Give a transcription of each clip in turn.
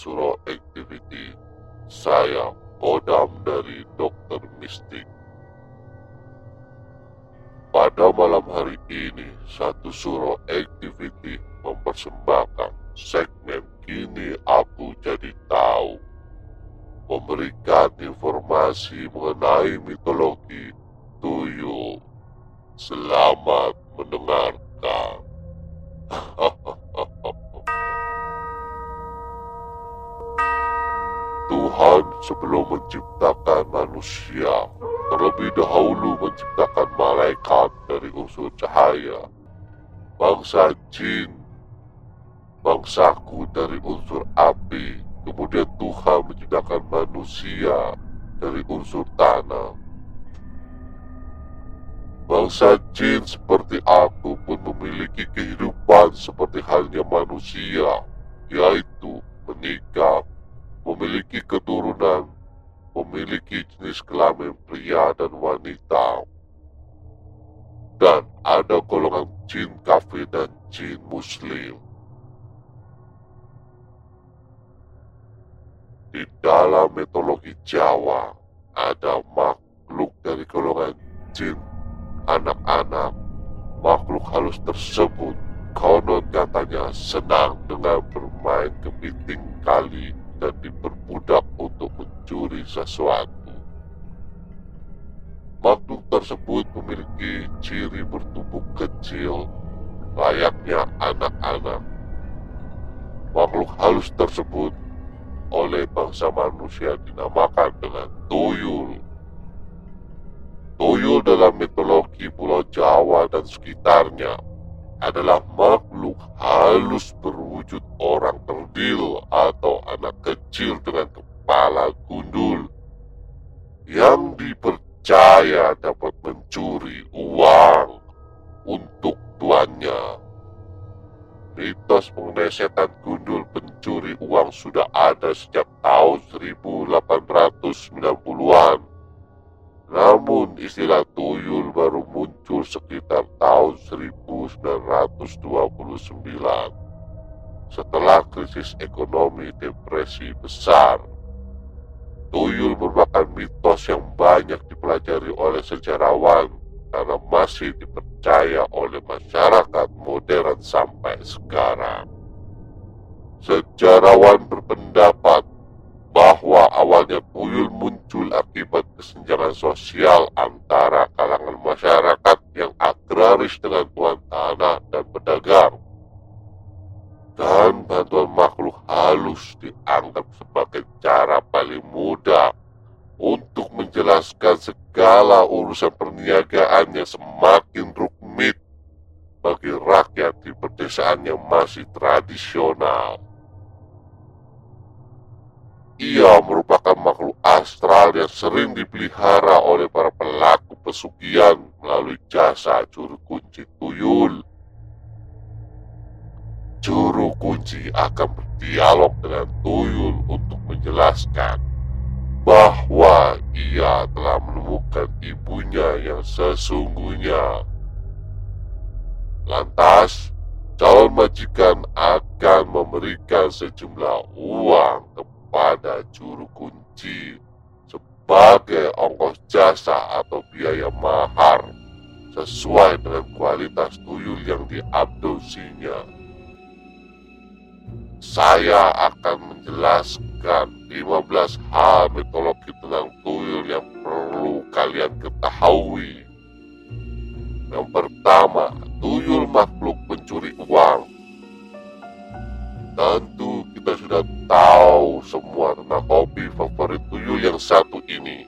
surau activity, saya Kodam dari Dokter Mistik. Pada malam hari ini, satu surau activity mempersembahkan segmen Kini Aku Jadi Tahu memberikan informasi mengenai mitologi tuyul. Selamat menciptakan manusia, terlebih dahulu menciptakan malaikat dari unsur cahaya, bangsa jin, bangsaku dari unsur api, Kemudian Tuhan menciptakan manusia dari unsur tanah. Bangsa jin seperti aku pun memiliki kehidupan seperti halnya manusia, yaitu menikah, memiliki keturunan, memiliki jenis kelamin pria dan wanita. Dan ada golongan jin kafir dan jin muslim. Di dalam mitologi Jawa ada makhluk dari golongan jin, anak-anak. Makhluk halus tersebut konon katanya senang dengan bermain kepiting kali dan diperbudak untuk mencuri sesuatu. Makhluk tersebut memiliki ciri bertubuh kecil, layaknya anak-anak. Makhluk halus tersebut oleh bangsa manusia dinamakan dengan tuyul. Tuyul dalam mitologi Pulau Jawa dan sekitarnya adalah makhluk halus berwujud orang terdil atau anak kecil dengan kepala gundul yang dipercaya dapat mencuri uang untuk tuannya. Mitos mengenai setan gundul pencuri uang sudah ada sejak tahun 1890-an. Namun istilah tuyul baru muncul sekitar tahun 1929 setelah krisis ekonomi depresi besar. Tuyul merupakan mitos yang banyak dipelajari oleh sejarawan karena masih dipercaya oleh masyarakat modern sampai sekarang. Sejarawan berpendapat bahwa awalnya tuyul muncul akibat kesenjangan sosial antara kalangan masyarakat yang agraris dengan tuan tanah dan pedagang. Dan bantuan makhluk halus dianggap sebagai cara paling mudah untuk menjelaskan segala urusan perniagaan yang semakin rumit bagi rakyat di pedesaan yang masih tradisional. Ia merupakan makhluk astral yang sering dipelihara oleh para pelaku pesugihan melalui jasa juru kunci tuyul. Juru kunci akan berdialog dengan tuyul untuk menjelaskan bahwa ia telah menemukan ibunya yang sesungguhnya. Lantas, calon majikan akan memberikan sejumlah uang kepada juru kunci sebagai ongkos jasa atau biaya mahar sesuai dengan kualitas tuyul yang diabduksinya saya akan menjelaskan 15 hal mitologi tentang tuyul yang perlu kalian ketahui. Yang pertama, tuyul makhluk pencuri uang. Tentu kita sudah tahu semua tentang hobi favorit tuyul yang satu ini,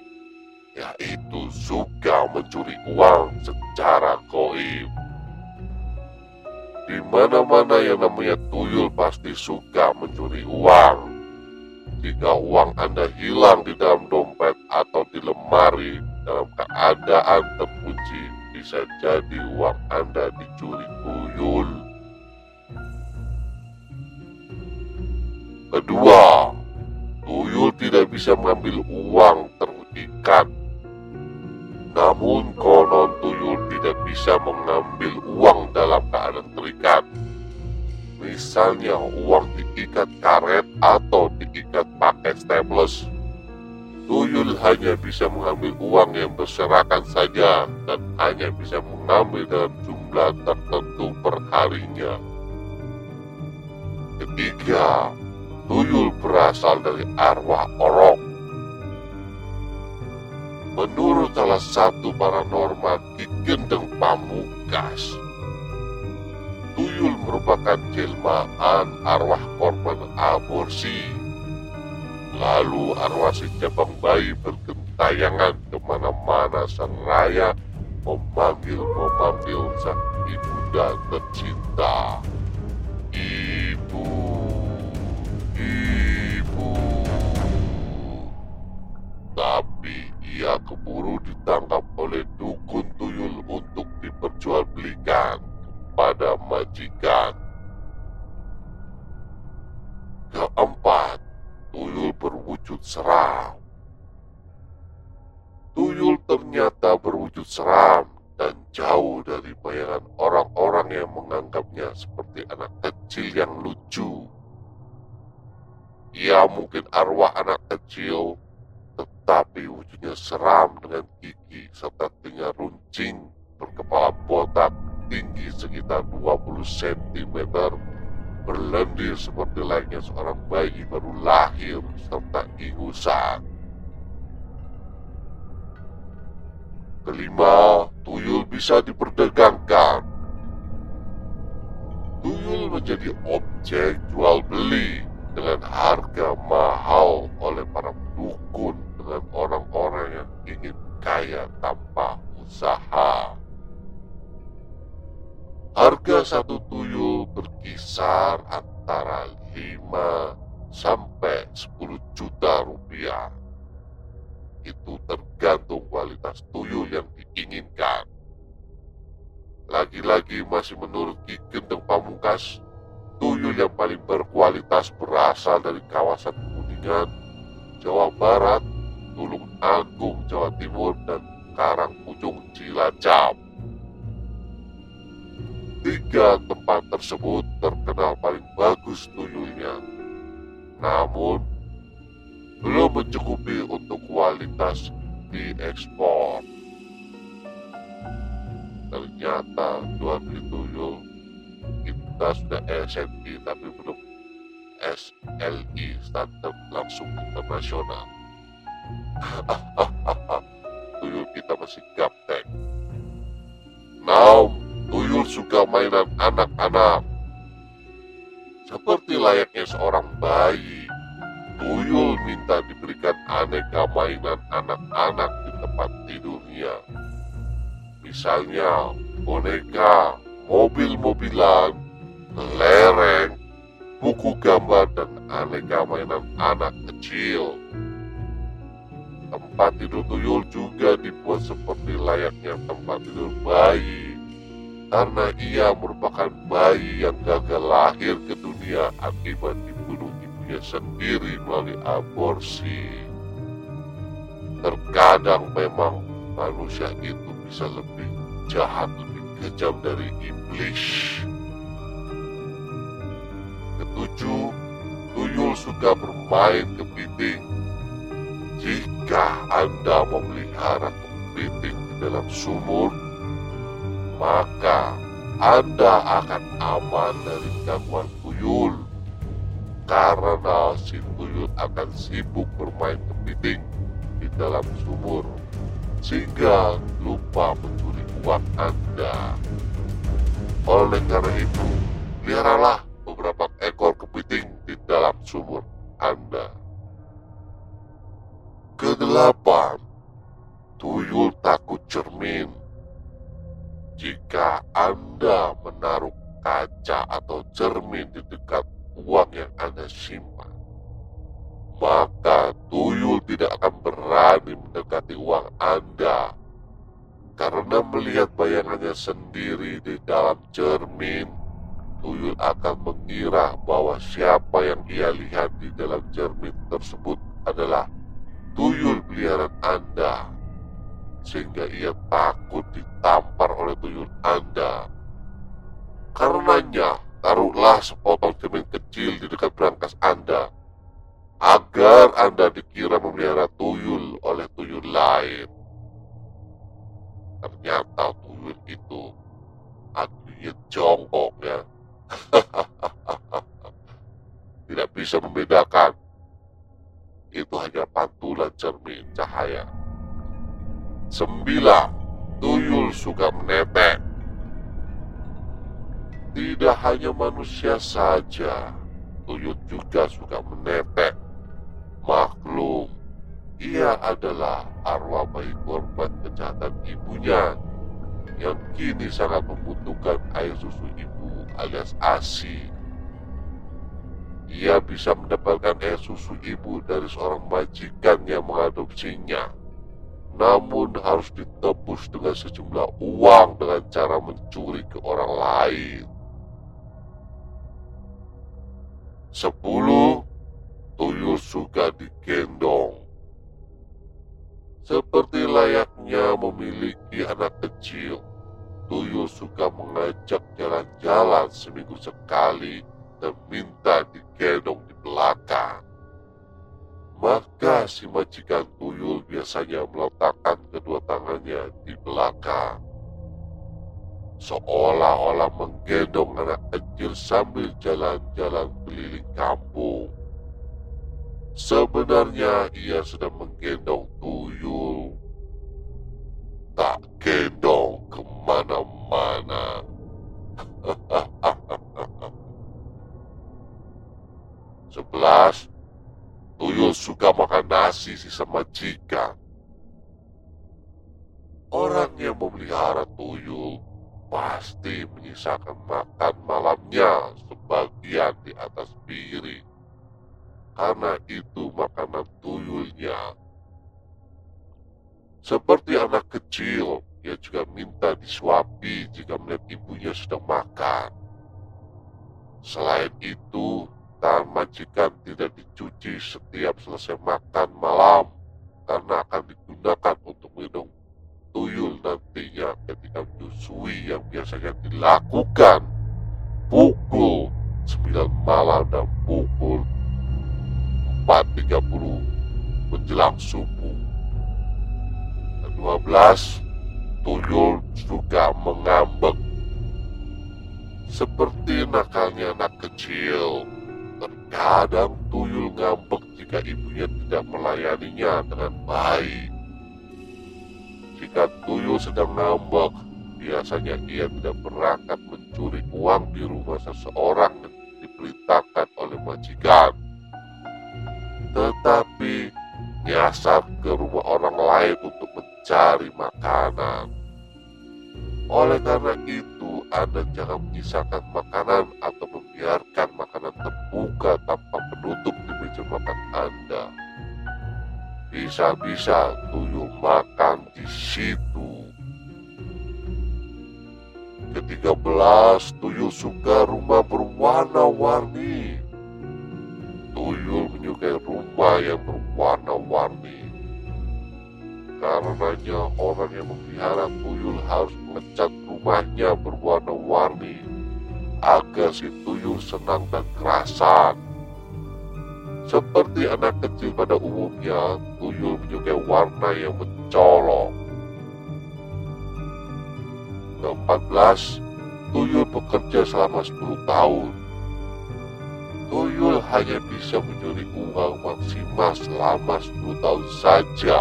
yaitu suka mencuri uang secara goib. Di mana-mana yang namanya tuyul pasti suka mencuri uang. Jika uang Anda hilang di dalam dompet atau di lemari dalam keadaan terkunci, bisa jadi uang Anda dicuri tuyul. Kedua, tuyul tidak bisa mengambil uang terikat namun konon tuyul tidak bisa mengambil uang dalam keadaan terikat. Misalnya uang diikat karet atau diikat pakai staples. Tuyul hanya bisa mengambil uang yang berserakan saja dan hanya bisa mengambil dalam jumlah tertentu per harinya. Ketiga, tuyul berasal dari arwah orok Menurut salah satu paranormal Ki Gendeng Pamungkas, tuyul merupakan jelmaan arwah korban aborsi. Lalu arwah si cabang bayi bergentayangan ke mana-mana seraya memanggil-memanggil sang ibunda tercinta. Ibu, Ia keburu ditangkap oleh dukun tuyul untuk diperjualbelikan kepada majikan. Keempat, tuyul berwujud seram. Tuyul ternyata berwujud seram dan jauh dari bayangan orang-orang yang menganggapnya seperti anak kecil yang lucu. Ia mungkin arwah anak kecil tetapi wujudnya seram dengan gigi serta telinga runcing berkepala botak tinggi sekitar 20 cm berlendir seperti layaknya seorang bayi baru lahir serta ingusan. Kelima, tuyul bisa diperdagangkan. Tuyul menjadi objek jual beli dengan harga mahal oleh para dukun kaya tanpa usaha. Harga satu tuyul berkisar antara 5 sampai 10 juta rupiah. Itu tergantung kualitas tuyul yang diinginkan. Lagi-lagi masih menurut Ki Gendeng Pamungkas, tuyul yang paling berkualitas berasal dari kawasan Kuningan, Jawa Barat, Tulung Agung, Jawa Timur, dan Karangpujung, Cilacap. Tiga tempat tersebut terkenal paling bagus tuyulnya. Namun, belum mencukupi untuk kualitas diekspor. Ternyata jual beli tuyul kita sudah SNI tapi belum SLI standar langsung internasional. Tuyul kita masih gaptek. Now, tuyul suka mainan anak-anak. Seperti layaknya seorang bayi, tuyul minta diberikan aneka mainan anak-anak di tempat tidurnya. Misalnya, boneka, mobil-mobilan, lereng, buku gambar, dan aneka mainan anak kecil. Tempat tidur tuyul juga dibuat seperti layaknya tempat tidur bayi karena ia merupakan bayi yang gagal lahir ke dunia akibat dibunuh ibunya sendiri melalui aborsi. Terkadang memang manusia itu bisa lebih jahat, lebih kejam dari iblis. Ketujuh, tuyul suka bermain kepiting. Jika Anda memelihara kepiting di dalam sumur, maka Anda akan aman dari gangguan tuyul. Karena si tuyul akan sibuk bermain kepiting di dalam sumur, sehingga lupa mencuri uang Anda. Oleh karena itu, peliharalah beberapa ekor kepiting di dalam sumur Anda. Kedelapan, tuyul takut cermin. Jika Anda menaruh kaca atau cermin di dekat uang yang Anda simpan, maka tuyul tidak akan berani mendekati uang Anda karena melihat bayangannya sendiri di dalam cermin. Tuyul akan mengira bahwa siapa yang ia lihat di dalam cermin tersebut adalah tuyul peliharaan Anda, sehingga ia takut ditampar oleh tuyul Anda. Karenanya, taruhlah sepotong cermin kecil di dekat berangkas Anda, agar Anda dikira memelihara tuyul oleh tuyul lain. Ternyata tuyul itu aslinya jongkok ya. Tidak bisa membedakan itu hanya pantulan cermin cahaya. Sembilan, tuyul suka menetek. Tidak hanya manusia saja, tuyul juga suka menetek. Maklum, ia adalah arwah bayi korban kejahatan ibunya yang kini sangat membutuhkan air susu ibu alias ASI. Ia bisa mendapatkan air susu ibu dari seorang majikan yang mengadopsinya. Namun harus ditebus dengan sejumlah uang dengan cara mencuri ke orang lain. Sepuluh, tuyul suka digendong. Seperti layaknya memiliki anak kecil, tuyul suka mengajak jalan-jalan seminggu sekali minta digendong di belakang. Maka si majikan tuyul biasanya meletakkan kedua tangannya di belakang. Seolah-olah menggendong anak kecil sambil jalan-jalan keliling kampung. Sebenarnya ia sedang menggendong tuyul. Tak gendong ke mana-mana. Sebelas, tuyul suka makan nasi sisa majikan. Orang yang memelihara tuyul pasti menyisakan makan malamnya sebagian di atas piring. Karena itu makanan tuyulnya. Seperti anak kecil, ia juga minta disuapi jika melihat ibunya sedang makan. Selain itu, tangan majikan tidak dicuci setiap selesai makan malam karena akan digunakan untuk minum nantinya ketika menyusui yang biasanya dilakukan pukul 9 malam dan pukul 4.30 menjelang subuh. Dan 12 tuyul juga mengambek seperti nakalnya anak kecil. Terkadang tuyul ngambek jika ibunya tidak melayaninya dengan baik. Jika tuyul sedang ngambek, biasanya ia tidak berangkat mencuri uang di rumah seseorang yang diperintahkan oleh majikan. Tetapi nyasar ke rumah orang lain untuk mencari makanan. Oleh karena itu, Anda jangan menyisakan makanan atau membiarkan makanan terbuka tanpa penutup di meja makan Anda. Bisa-bisa tuyul makan di situ. Ketiga belas, tuyul suka rumah berwarna-warni. Tuyul menyukai rumah yang berwarna-warni. Karenanya orang yang memelihara tuyul harus mengecat rumahnya berwarna-warni agar si tuyul senang dan kerasan. Seperti anak kecil pada umumnya, tuyul menyukai warna yang mencolok. Ke-14, tuyul bekerja selama 10 tahun. Tuyul hanya bisa mencuri uang maksimal selama 10 tahun saja.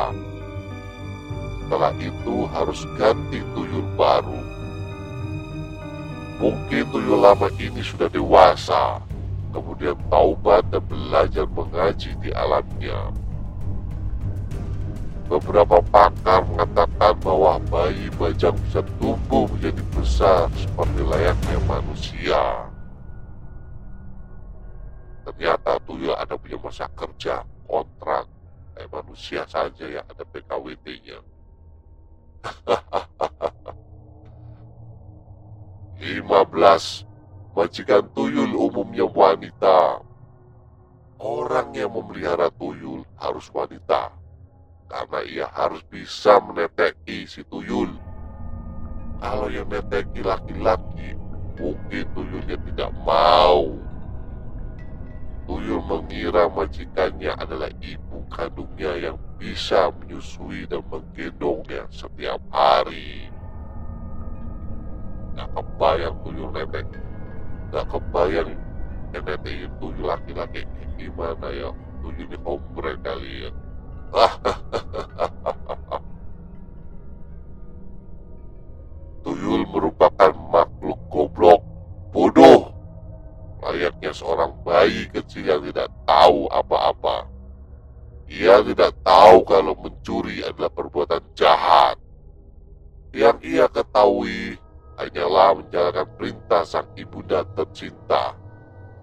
Setelah itu harus ganti tuyul baru. Mungkin tuyul lama ini sudah dewasa, kemudian taubat dan belajar mengaji di alamnya. Beberapa pakar mengatakan bahwa bayi bajang bisa tumbuh menjadi besar seperti layaknya manusia. Ternyata tuyul ada punya masa kerja, kontrak, kayak manusia saja yang ada PKWT-nya. 15. Majikan tuyul umumnya wanita. Orang yang memelihara tuyul harus wanita, karena ia harus bisa meneteki si tuyul. Kalau yang meneteki laki-laki, mungkin tuyulnya tidak mau. Tuyul mengira majikannya adalah ibu kandungnya yang bisa menyusui dan menggendongnya setiap hari. Gak kebayang tuyul netek. Gak kebayang yang netekin tuyul laki-laki gimana ya. Tuyul ini hombre kali ya. tuyul merupakan makhluk goblok, bodoh, layaknya seorang bayi kecil yang tidak tahu apa-apa. Ia tidak tahu kalau mencuri adalah perbuatan jahat. Yang ia ketahui hanyalah menjalankan perintah sang ibunda tercinta.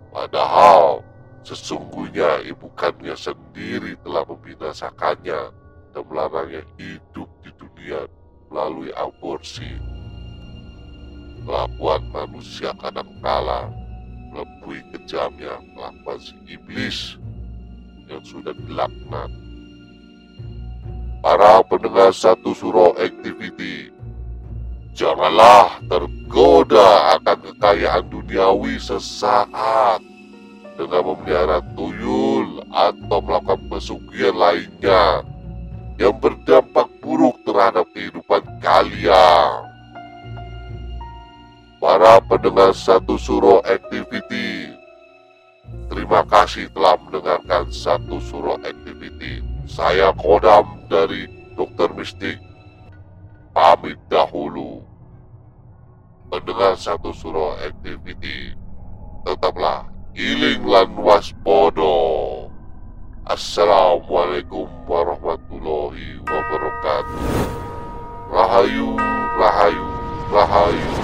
Padahal sesungguhnya ibu kandungnya sendiri telah membinasakannya dan melarangnya hidup di dunia melalui aborsi. Kelakuan manusia kadangkala melebihi kejamnya kelakuan si iblis yang sudah dilaknat. Para pendengar satu surau activity, janganlah tergoda akan kekayaan duniawi sesaat dengan memelihara tuyul atau melakukan pesugihan lainnya yang berdampak buruk terhadap kehidupan kalian. Para pendengar satu surau activity, terima kasih telah mendengarkan satu surau activity. Saya Kodam dari Dokter Mistik. Pamit dahulu. Pendengar satu surau activity, tetaplah giling lan waspodo. Assalamualaikum warahmatullahi wabarakatuh. Rahayu, rahayu, rahayu.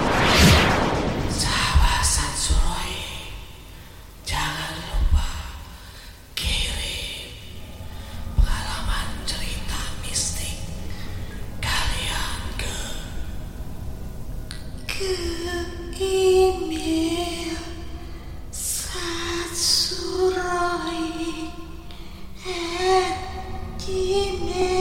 Urai et dimei.